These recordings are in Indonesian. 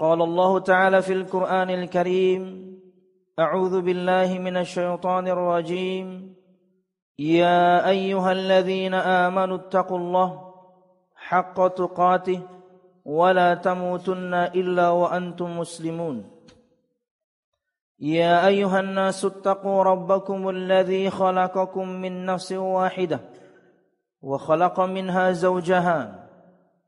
قال الله تعالى في القرآن الكريم أعوذ بالله من الشيطان الرجيم. يا أيها الذين آمنوا اتقوا الله حق تقاته ولا تموتن إلا وأنتم مسلمون. يا أيها الناس اتقوا ربكم الذي خلقكم من نفس واحدة وخلق منها زوجها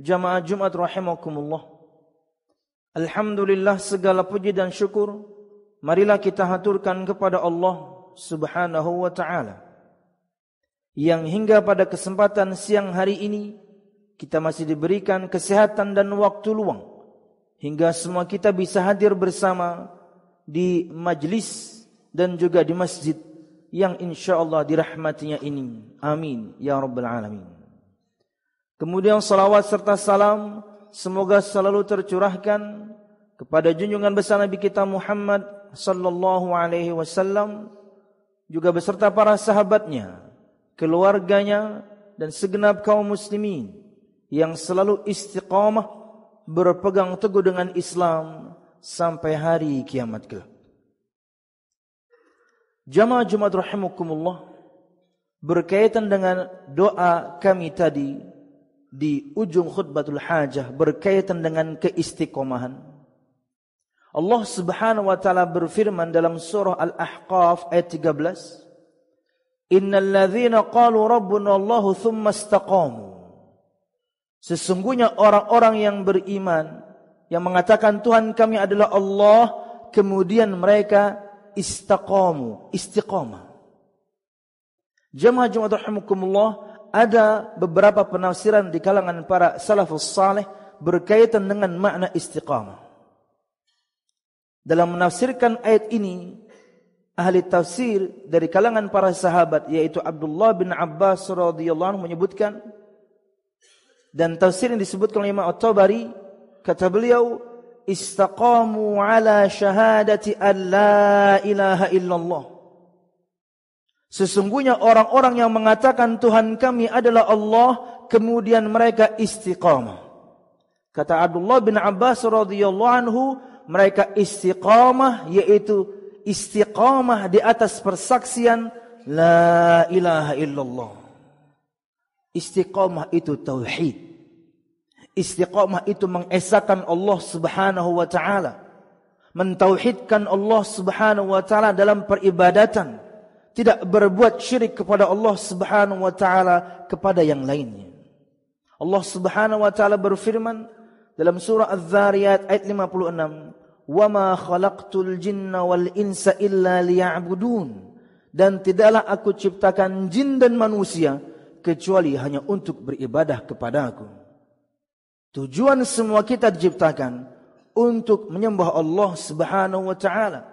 jamaah Jumat rahimakumullah. Alhamdulillah segala puji dan syukur marilah kita haturkan kepada Allah Subhanahu wa taala. Yang hingga pada kesempatan siang hari ini kita masih diberikan kesehatan dan waktu luang hingga semua kita bisa hadir bersama di majlis dan juga di masjid yang insyaallah dirahmatinya ini. Amin ya rabbal alamin. Kemudian salawat serta salam semoga selalu tercurahkan kepada junjungan besar Nabi kita Muhammad sallallahu alaihi wasallam juga beserta para sahabatnya, keluarganya dan segenap kaum muslimin yang selalu istiqamah berpegang teguh dengan Islam sampai hari kiamat kelak. Jamaah Jumat rahimakumullah berkaitan dengan doa kami tadi di ujung khutbatul hajah berkaitan dengan keistiqomahan. Allah Subhanahu wa taala berfirman dalam surah Al-Ahqaf ayat 13, "Innal ladzina qalu rabbuna Allah tsumma istaqamu." Sesungguhnya orang-orang yang beriman yang mengatakan Tuhan kami adalah Allah, kemudian mereka istaqamu, istiqamah. Jemaah Jumat rahimakumullah, ada beberapa penafsiran di kalangan para salafus saleh berkaitan dengan makna istiqamah. Dalam menafsirkan ayat ini, ahli tafsir dari kalangan para sahabat yaitu Abdullah bin Abbas radhiyallahu anhu menyebutkan dan tafsir yang disebutkan oleh Imam At-Tabari kata beliau istaqamu ala syahadati an la ilaha illallah Sesungguhnya orang-orang yang mengatakan Tuhan kami adalah Allah, kemudian mereka istiqamah. Kata Abdullah bin Abbas radhiyallahu anhu, mereka istiqamah yaitu istiqamah di atas persaksian la ilaha illallah. Istiqamah itu tauhid. Istiqamah itu mengesahkan Allah Subhanahu wa taala. Mentauhidkan Allah Subhanahu wa taala dalam peribadatan tidak berbuat syirik kepada Allah Subhanahu wa taala kepada yang lainnya. Allah Subhanahu wa taala berfirman dalam surah Az-Zariyat ayat 56, "Wa ma khalaqtul jinna wal insa illa liya'budun." Dan tidaklah aku ciptakan jin dan manusia kecuali hanya untuk beribadah kepada aku. Tujuan semua kita diciptakan untuk menyembah Allah Subhanahu wa taala.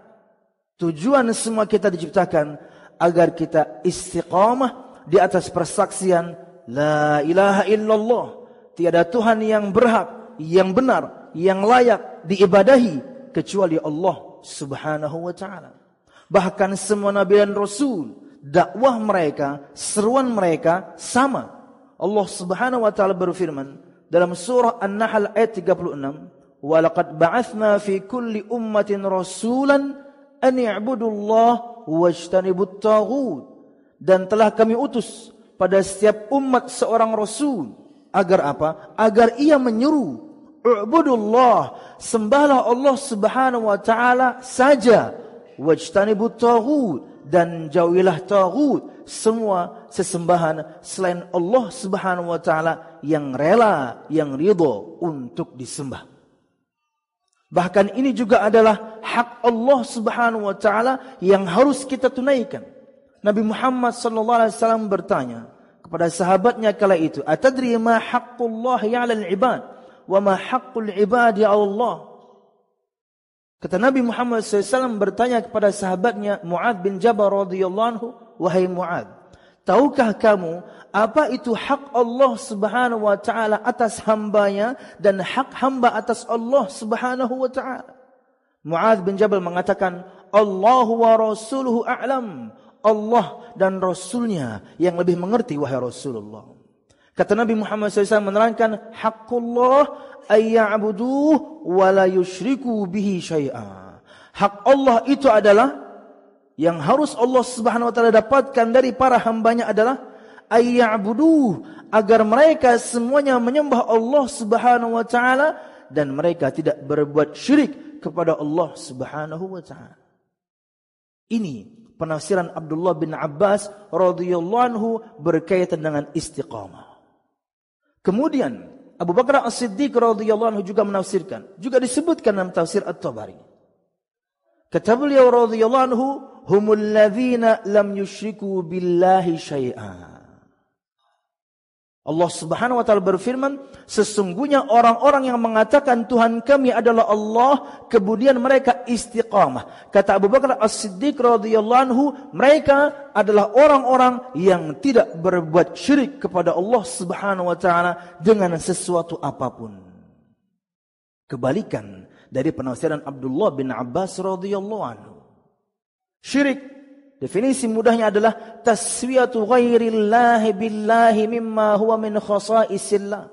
Tujuan semua kita diciptakan agar kita istiqamah di atas persaksian la ilaha illallah tiada tuhan yang berhak yang benar yang layak diibadahi kecuali Allah Subhanahu wa taala Bahkan semua nabi dan rasul, dakwah mereka, seruan mereka sama. Allah Subhanahu wa taala berfirman dalam surah An-Nahl ayat 36, "Wa laqad ba'atsna fi kulli ummatin rasulan an i'budullah wajtanibut taghut." Dan telah kami utus pada setiap umat seorang rasul agar apa? Agar ia menyeru, "Ubudullah, sembahlah Allah Subhanahu wa taala saja, wajtanibut taghut." dan jauhilah tagut semua sesembahan selain Allah Subhanahu wa taala yang rela yang ridho untuk disembah. Bahkan ini juga adalah hak Allah Subhanahu wa taala yang harus kita tunaikan. Nabi Muhammad sallallahu alaihi wasallam bertanya kepada sahabatnya kala itu, "Atadri ma haqqullah 'alal ibad wa ma haqqul ibadi 'ala Allah?" Kata Nabi Muhammad SAW bertanya kepada sahabatnya Mu'ad bin Jabal radhiyallahu anhu, wahai Mu'ad, tahukah kamu apa itu hak Allah Subhanahu wa taala atas hambanya dan hak hamba atas Allah Subhanahu wa taala? Mu'ad bin Jabal mengatakan, Allah wa rasuluhu a'lam. Allah dan Rasulnya yang lebih mengerti wahai Rasulullah. Kata Nabi Muhammad SAW menerangkan, Hakullah ayya'buduh wa la yushriku bihi syai'a. Hak Allah itu adalah yang harus Allah Subhanahu wa taala dapatkan dari para hambanya adalah ayya'buduh agar mereka semuanya menyembah Allah Subhanahu wa taala dan mereka tidak berbuat syirik kepada Allah Subhanahu wa taala. Ini penafsiran Abdullah bin Abbas radhiyallahu anhu berkaitan dengan istiqamah. Kemudian Abu Bakar As-Siddiq radhiyallahu anhu juga menafsirkan. Juga disebutkan dalam tafsir At-Tabari. Kata beliau radhiyallahu anhu, "Humul ladzina lam yusyriku billahi syai'an." Allah Subhanahu wa taala berfirman, sesungguhnya orang-orang yang mengatakan Tuhan kami adalah Allah, kemudian mereka istiqamah. Kata Abu Bakar As-Siddiq radhiyallahu anhu, mereka adalah orang-orang yang tidak berbuat syirik kepada Allah Subhanahu wa taala dengan sesuatu apa pun. Kebalikan dari penafsiran Abdullah bin Abbas radhiyallahu anhu. Syirik Definisi mudahnya adalah taswiyatu ghairillahi billahi mimma huwa min khasaisillah.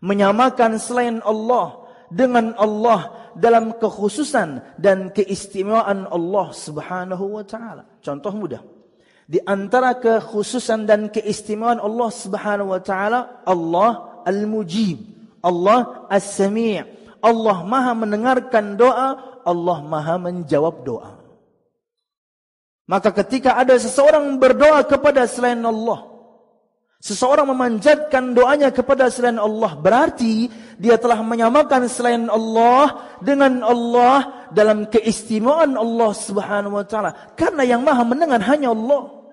Menyamakan selain Allah dengan Allah dalam kekhususan dan keistimewaan Allah Subhanahu wa taala. Contoh mudah. Di antara kekhususan dan keistimewaan Allah Subhanahu wa taala, Allah Al-Mujib, Allah As-Sami'. Allah Maha mendengarkan doa, Allah Maha menjawab doa. Maka ketika ada seseorang berdoa kepada selain Allah, seseorang memanjatkan doanya kepada selain Allah, berarti dia telah menyamakan selain Allah dengan Allah dalam keistimewaan Allah Subhanahu wa taala. Karena yang Maha mendengar hanya Allah.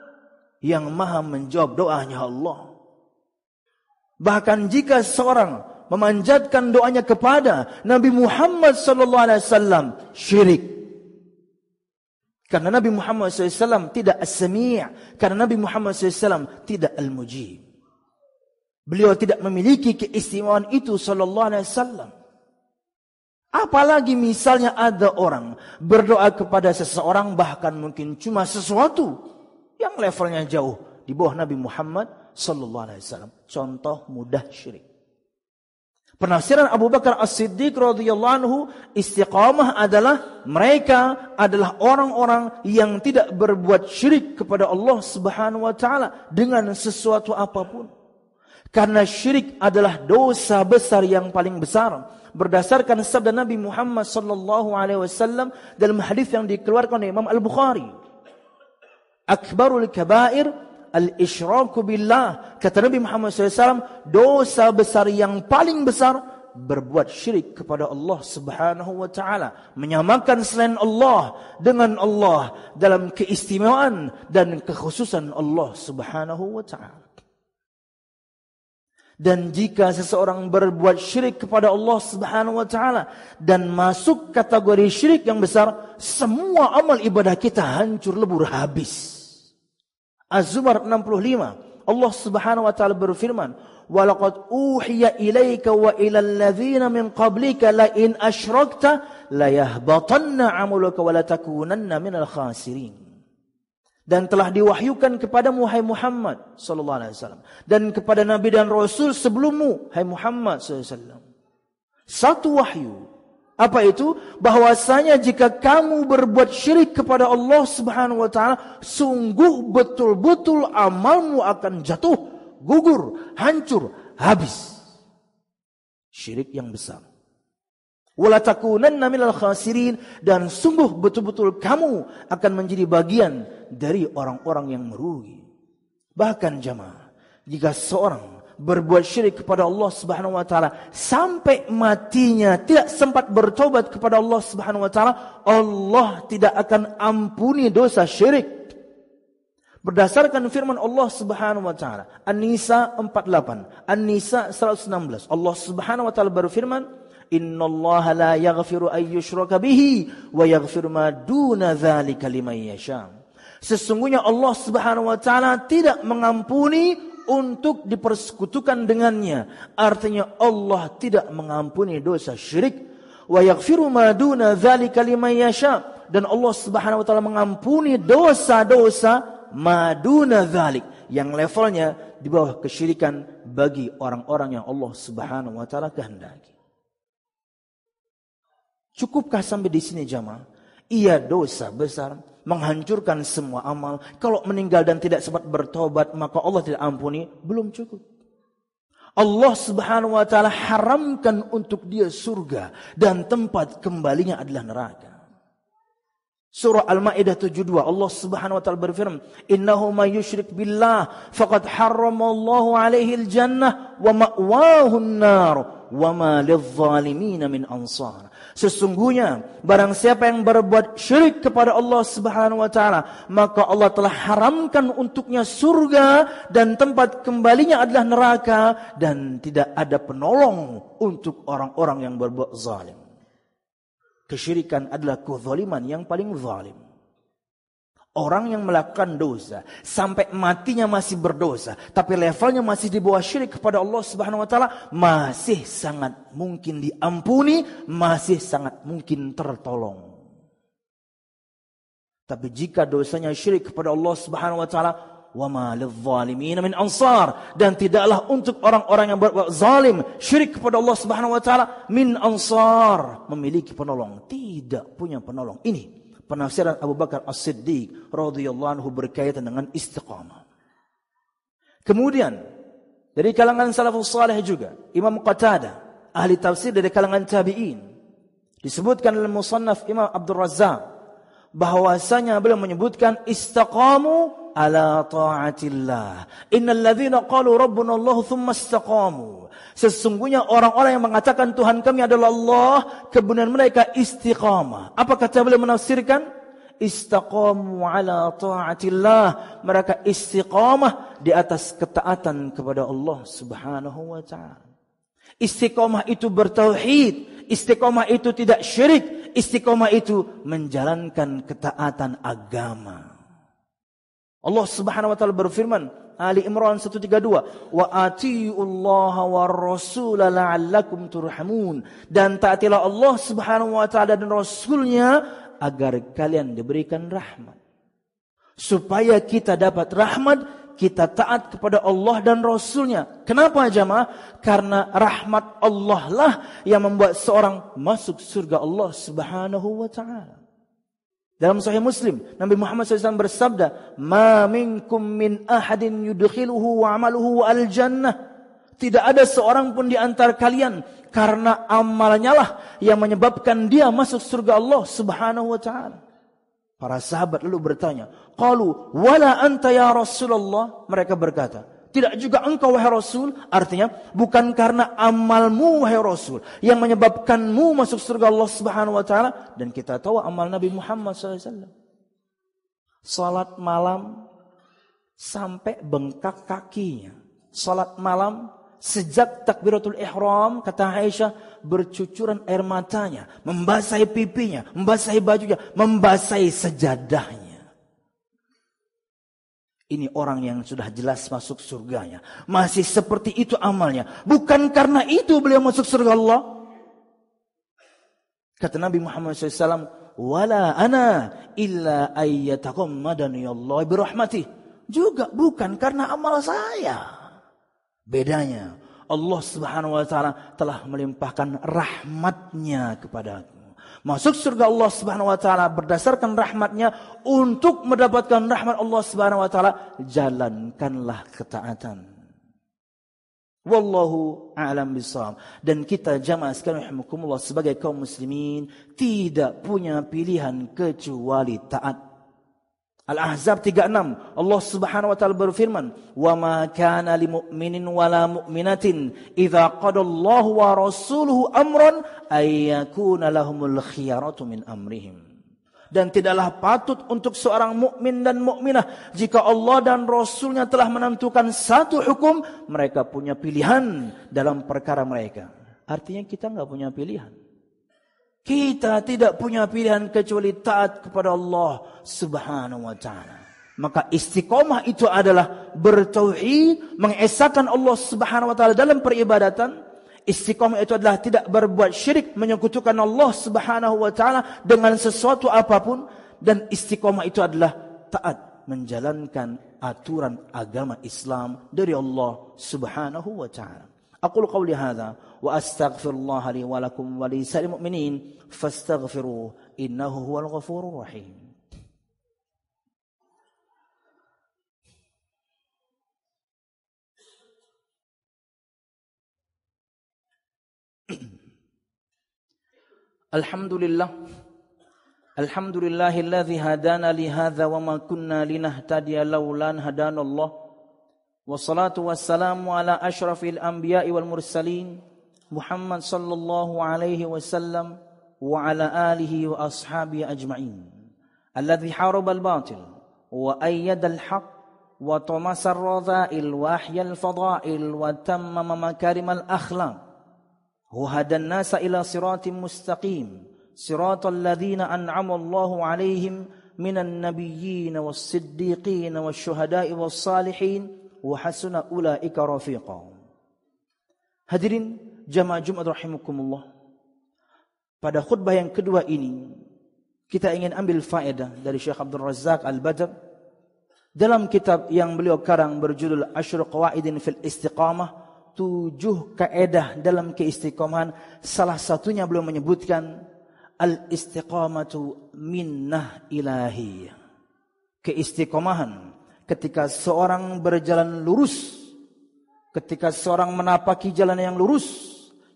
Yang Maha menjawab doanya Allah. Bahkan jika seseorang memanjatkan doanya kepada Nabi Muhammad sallallahu alaihi wasallam, syirik Karena Nabi Muhammad SAW tidak as-sami' Karena Nabi Muhammad SAW tidak al-mujib Beliau tidak memiliki keistimewaan itu sallallahu alaihi wasallam. Apalagi misalnya ada orang berdoa kepada seseorang bahkan mungkin cuma sesuatu yang levelnya jauh di bawah Nabi Muhammad sallallahu alaihi wasallam. Contoh mudah syirik. Penafsiran Abu Bakar As-Siddiq radhiyallahu anhu istiqamah adalah mereka adalah orang-orang yang tidak berbuat syirik kepada Allah Subhanahu wa taala dengan sesuatu apapun. Karena syirik adalah dosa besar yang paling besar. Berdasarkan sabda Nabi Muhammad sallallahu alaihi wasallam dalam hadis yang dikeluarkan oleh Imam Al-Bukhari. Akbarul kabair al-isyraku billah. Kata Nabi Muhammad SAW, dosa besar yang paling besar berbuat syirik kepada Allah Subhanahu wa taala, menyamakan selain Allah dengan Allah dalam keistimewaan dan kekhususan Allah Subhanahu wa taala. Dan jika seseorang berbuat syirik kepada Allah Subhanahu wa taala dan masuk kategori syirik yang besar, semua amal ibadah kita hancur lebur habis. Az-Zumar 65. Allah Subhanahu wa taala berfirman, "Walaqad uhiya ilaika wa ilal ladzina min qablika la in asyrakta la yahbatanna 'amaluka wa la takunanna minal khasirin dan telah diwahyukan kepadamu hai Muhammad sallallahu alaihi wasallam dan kepada nabi dan rasul sebelummu hai Muhammad sallallahu alaihi wasallam satu wahyu apa itu? Bahwasanya jika kamu berbuat syirik kepada Allah Subhanahu wa taala sungguh betul-betul amalmu akan jatuh gugur hancur habis. Syirik yang besar. Wala takunanna minal khasirin dan sungguh betul-betul kamu akan menjadi bagian dari orang-orang yang merugi. Bahkan jamaah, jika seorang berbuat syirik kepada Allah Subhanahu wa taala sampai matinya tidak sempat bertobat kepada Allah Subhanahu wa taala, Allah tidak akan ampuni dosa syirik. Berdasarkan firman Allah Subhanahu wa taala, An-Nisa 48, An-Nisa 116. Allah Subhanahu wa taala berfirman, Inna Allah la yaghfiru an yushraka bihi wa yaghfiru ma duna dzalika liman yasha. Sesungguhnya Allah Subhanahu wa taala tidak mengampuni untuk dipersekutukan dengannya. Artinya Allah tidak mengampuni dosa syirik. Wa yaghfiru ma duna dzalika liman yasha. Dan Allah Subhanahu wa taala mengampuni dosa-dosa maduna dzalik yang levelnya di bawah kesyirikan bagi orang-orang yang Allah Subhanahu wa taala kehendaki. Cukupkah sampai di sini jamaah? Ia dosa besar, menghancurkan semua amal. Kalau meninggal dan tidak sempat bertobat, maka Allah tidak ampuni. Belum cukup. Allah subhanahu wa ta'ala haramkan untuk dia surga. Dan tempat kembalinya adalah neraka. Surah Al-Maidah 72 Allah Subhanahu wa taala berfirman, "Innahu may yusyrik billah faqad harramallahu alaihi al-jannah wa ma'wahu an-nar wa ma lidh-dhalimin min ansar." Sesungguhnya barang siapa yang berbuat syirik kepada Allah Subhanahu wa taala, maka Allah telah haramkan untuknya surga dan tempat kembalinya adalah neraka dan tidak ada penolong untuk orang-orang yang berbuat zalim. Kesyirikan adalah kezaliman yang paling zalim. Orang yang melakukan dosa sampai matinya masih berdosa, tapi levelnya masih di bawah syirik kepada Allah Subhanahu wa taala, masih sangat mungkin diampuni, masih sangat mungkin tertolong. Tapi jika dosanya syirik kepada Allah Subhanahu wa taala, wa ma lidh-dhalimin min ansar dan tidaklah untuk orang-orang yang berbuat zalim syirik kepada Allah Subhanahu wa taala min ansar memiliki penolong, tidak punya penolong. Ini penafsiran Abu Bakar As-Siddiq radhiyallahu anhu berkaitan dengan istiqamah. Kemudian dari kalangan salafus saleh juga Imam Qatadah ahli tafsir dari kalangan tabi'in disebutkan dalam musannaf Imam Abdul Razzaq bahwasanya beliau menyebutkan istaqamu ala ta'atillah innal ladzina qalu rabbuna Allah thumma istaqamu Sesungguhnya orang-orang yang mengatakan Tuhan kami adalah Allah, kebenaran mereka istiqamah. Apa kata beliau menafsirkan? Istaqamu ala ta'atillah. Mereka istiqamah di atas ketaatan kepada Allah subhanahu wa ta'ala. Istiqamah itu bertauhid. Istiqamah itu tidak syirik. Istiqamah itu menjalankan ketaatan agama. Allah subhanahu wa ta'ala berfirman, Ali Imran 132 wa atiullaha war rasul la'allakum turhamun dan taatilah Allah Subhanahu wa taala dan rasulnya agar kalian diberikan rahmat supaya kita dapat rahmat kita taat kepada Allah dan Rasulnya. Kenapa jamaah? Karena rahmat Allah lah yang membuat seorang masuk surga Allah subhanahu wa ta'ala. Dalam Sahih Muslim, Nabi Muhammad SAW bersabda, "Ma minkum min ahadin yudkhiluhu wa amaluhu al jannah." Tidak ada seorang pun di antara kalian karena amalnya lah yang menyebabkan dia masuk surga Allah Subhanahu wa taala. Para sahabat lalu bertanya, "Qalu wala anta ya Rasulullah?" Mereka berkata, tidak juga engkau wahai Rasul. Artinya bukan karena amalmu wahai Rasul. Yang menyebabkanmu masuk surga Allah subhanahu wa ta'ala. Dan kita tahu amal Nabi Muhammad SAW. Salat malam sampai bengkak kakinya. Salat malam sejak takbiratul ihram kata Aisyah bercucuran air matanya, membasahi pipinya, membasahi bajunya, membasahi sejadahnya. Ini orang yang sudah jelas masuk surganya. Masih seperti itu amalnya. Bukan karena itu beliau masuk surga Allah. Kata Nabi Muhammad SAW, wala ana illa ayyataqammadani Allah birahmatih. Juga bukan karena amal saya. Bedanya, Allah Subhanahu wa taala telah melimpahkan rahmatnya kepadaku. Masuk surga Allah Subhanahu wa taala berdasarkan rahmatnya untuk mendapatkan rahmat Allah Subhanahu wa taala jalankanlah ketaatan. Wallahu a'lam bisawab. Dan kita jamaah sekalian rahimakumullah sebagai kaum muslimin tidak punya pilihan kecuali taat. Al-Ahzab 36 Allah Subhanahu wa taala berfirman, "Wa ma kana lil mu'minin wala mu'minatin idza qada Allahu wa rasuluhu amran ay yakuna lahumul khiyaratu min amrihim." dan tidaklah patut untuk seorang mukmin dan mukminah jika Allah dan Rasulnya telah menentukan satu hukum mereka punya pilihan dalam perkara mereka. Artinya kita nggak punya pilihan kita tidak punya pilihan kecuali taat kepada Allah Subhanahu wa taala. Maka istiqomah itu adalah bertauhid mengesahkan Allah Subhanahu wa taala dalam peribadatan. Istiqomah itu adalah tidak berbuat syirik menyekutukan Allah Subhanahu wa taala dengan sesuatu apa pun. Dan istiqomah itu adalah taat menjalankan aturan agama Islam dari Allah Subhanahu wa taala. أقول قولي هذا وأستغفر الله لي ولكم ولسائر المؤمنين فاستغفروه إنه هو الغفور الرحيم. الحمد لله الحمد لله الذي هدانا لهذا وما كنا لنهتدي لولا أن هدانا الله والصلاة والسلام على أشرف الأنبياء والمرسلين محمد صلى الله عليه وسلم وعلى آله وأصحابه أجمعين. الذي حارب الباطل وأيد الحق وطمس الرذائل وأحيا الفضائل وتمم مكارم الأخلاق. وهدى الناس إلى صراط مستقيم. صراط الذين أنعم الله عليهم من النبيين والصديقين والشهداء والصالحين wa hasuna ulaika rafiqa. Hadirin jamaah Jumat rahimakumullah. Pada khutbah yang kedua ini kita ingin ambil faedah dari Syekh Abdul Razak Al-Badr dalam kitab yang beliau karang berjudul Asyur Qawaidin fil Istiqamah tujuh kaedah dalam keistiqomahan salah satunya beliau menyebutkan al istiqamatu minnah ilahi keistiqomahan ketika seorang berjalan lurus, ketika seorang menapaki jalan yang lurus,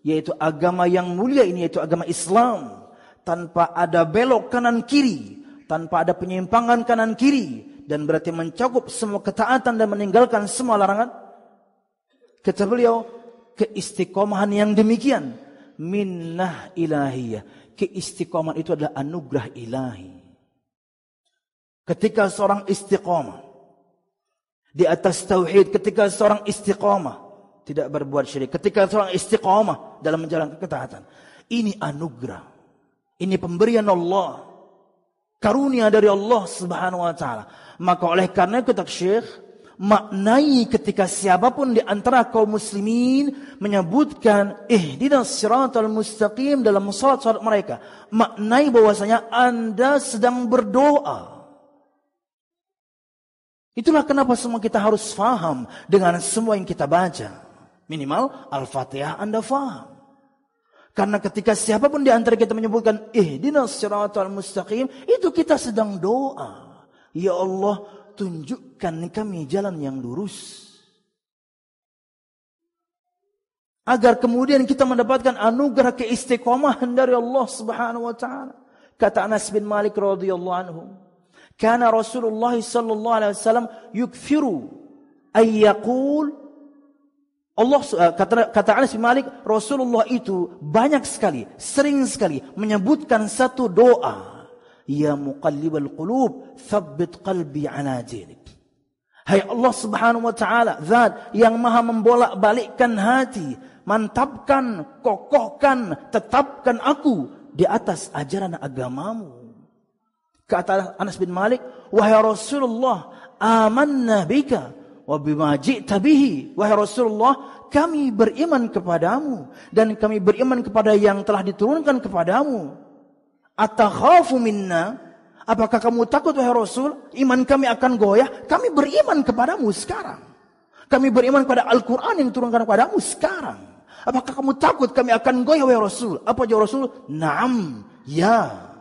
yaitu agama yang mulia ini yaitu agama Islam, tanpa ada belok kanan kiri, tanpa ada penyimpangan kanan kiri, dan berarti mencakup semua ketaatan dan meninggalkan semua larangan, Kata beliau, keistiqomahan yang demikian minnah ilahiyah. Keistiqomahan itu adalah anugerah ilahi. Ketika seorang istiqomah di atas tauhid, ketika seorang istiqomah tidak berbuat syirik, ketika seorang istiqomah dalam menjalankan ketaatan, ini anugerah. Ini pemberian Allah. Karunia dari Allah Subhanahu wa taala. Maka oleh karena itu Syekh maknai ketika siapa pun di antara kaum muslimin menyebutkan ihdinas siratal mustaqim dalam salat-salat mereka maknai bahwasanya Anda sedang berdoa Itulah kenapa semua kita harus faham dengan semua yang kita baca. Minimal Al-Fatihah Anda faham. Karena ketika siapa pun di antara kita menyebutkan ihdinas siratal mustaqim, itu kita sedang doa. Ya Allah, tunjukkan kami jalan yang lurus. Agar kemudian kita mendapatkan anugerah keistiqomahan dari Allah Subhanahu wa taala. Kata Anas bin Malik radhiyallahu anhu, "Kana Rasulullah sallallahu alaihi wasallam yukfiru ay yaqul Allah kata, kata Anas bin Malik, Rasulullah itu banyak sekali, sering sekali menyebutkan satu doa Ya muqallibal qulub, thabbit qalbi ala dinik. Hai Allah subhanahu wa ta'ala, zat yang maha membolak-balikkan hati, mantapkan, kokohkan, tetapkan aku di atas ajaran agamamu. Kata Anas bin Malik, Wahai Rasulullah, amanna bika, wa bima ji'ta bihi. Wahai Rasulullah, kami beriman kepadamu dan kami beriman kepada yang telah diturunkan kepadamu Atakhafu minna? Apakah kamu takut wahai Rasul? Iman kami akan goyah? Kami beriman kepadamu sekarang. Kami beriman kepada Al-Quran yang diturunkan kepadamu sekarang. Apakah kamu takut kami akan goyah wahai Rasul? Apa jawab Rasul? Naam, ya.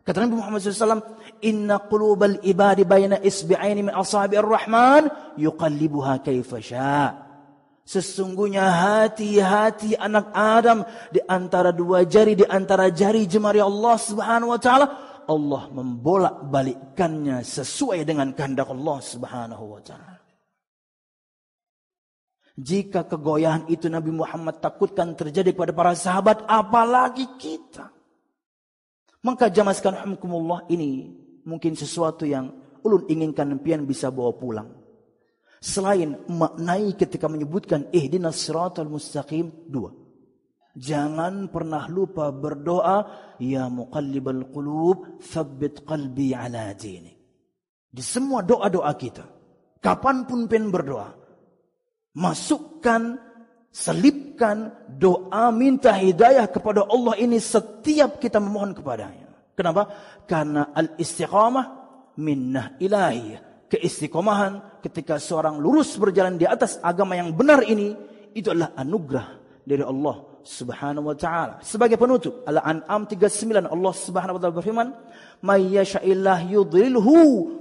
Kata Nabi Muhammad SAW, Inna qulubal ibadi bayna isbi'aini min asabi'ir rahman yuqallibuha kaifa Sesungguhnya hati-hati anak Adam di antara dua jari di antara jari jemari Allah Subhanahu wa taala Allah membolak-balikkannya sesuai dengan kehendak Allah Subhanahu wa taala. Jika kegoyahan itu Nabi Muhammad takutkan terjadi kepada para sahabat, apalagi kita. Maka jamaskan humkumullah ini mungkin sesuatu yang ulun inginkan pian bisa bawa pulang. Selain maknai ketika menyebutkan ihdinas siratal mustaqim dua. Jangan pernah lupa berdoa, Ya muqallibal qulub, thabbit qalbi ala dini. Di semua doa-doa kita, kapan pun pen berdoa, masukkan, selipkan doa minta hidayah kepada Allah ini setiap kita memohon kepadanya. Kenapa? Karena al-istiqamah minnah ilahiyah. Keistiqomahan ketika seorang lurus berjalan di atas agama yang benar ini, itu adalah anugerah dari Allah Subhanahu wa taala. Sebagai penutup, Al-An'am 39 Allah Subhanahu wa taala berfirman, "May yasha'illah yudhilhu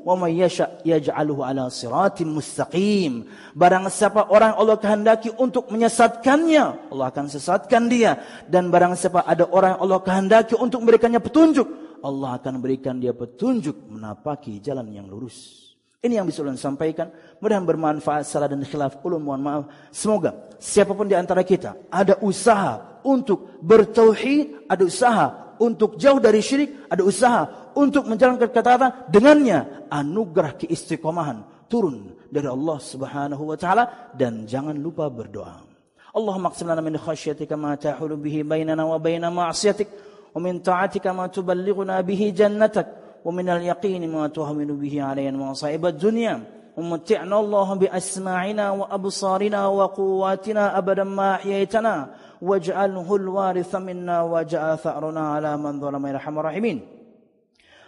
wa may yasha' yaj'aluhu ala siratim mustaqim." Barang siapa orang Allah kehendaki untuk menyesatkannya, Allah akan sesatkan dia. Dan barang siapa ada orang Allah kehendaki untuk memberikannya petunjuk, Allah akan berikan dia petunjuk menapaki jalan yang lurus. Ini yang bisa ulun sampaikan. Mudah bermanfaat salah dan khilaf ulun mohon maaf. Semoga siapa pun di antara kita ada usaha untuk bertauhid, ada usaha untuk jauh dari syirik, ada usaha untuk menjalankan ketaatan dengannya anugerah keistiqomahan turun dari Allah Subhanahu wa taala dan jangan lupa berdoa. Allahumma qsim lana min khasyatika ma tahulu bihi bainana wa baina ma'siyatik wa min ta'atika ma tuballighuna bihi jannatak ومن اليقين ما تهون به علينا مصائب الدنيا. ومتعنا الله بأسماعنا وأبصارنا وقواتنا أبدا ما أحييتنا. واجعله الوارث منا واجعل ثأرنا على من ظلم يرحم الراحمين.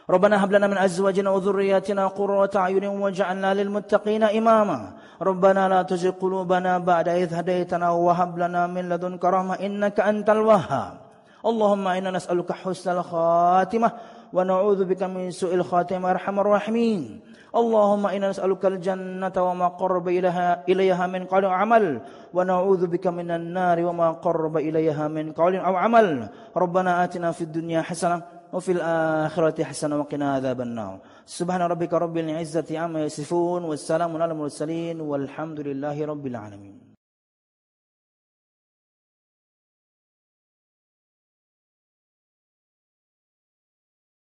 ربنا هب لنا من أزواجنا وذرياتنا قرة أعين واجعلنا للمتقين إماما. ربنا لا تزغ قلوبنا بعد إذ هديتنا وهب لنا من لدنك رحمة إنك أنت الوهاب. اللهم إنا نسألك حسن الخاتمة. ونعوذ بك من سوء الخاتمة أرحم الراحمين. اللهم إنا نسألك الجنة وما قرب إليها, إليها من قول أو عمل ونعوذ بك من النار وما قرب إليها من قول أو عمل. ربنا آتنا في الدنيا حسنة وفي الآخرة حسنة وقنا عذاب النار. سبحان ربك رب العزة عما يصفون والسلام على المرسلين والحمد لله رب العالمين.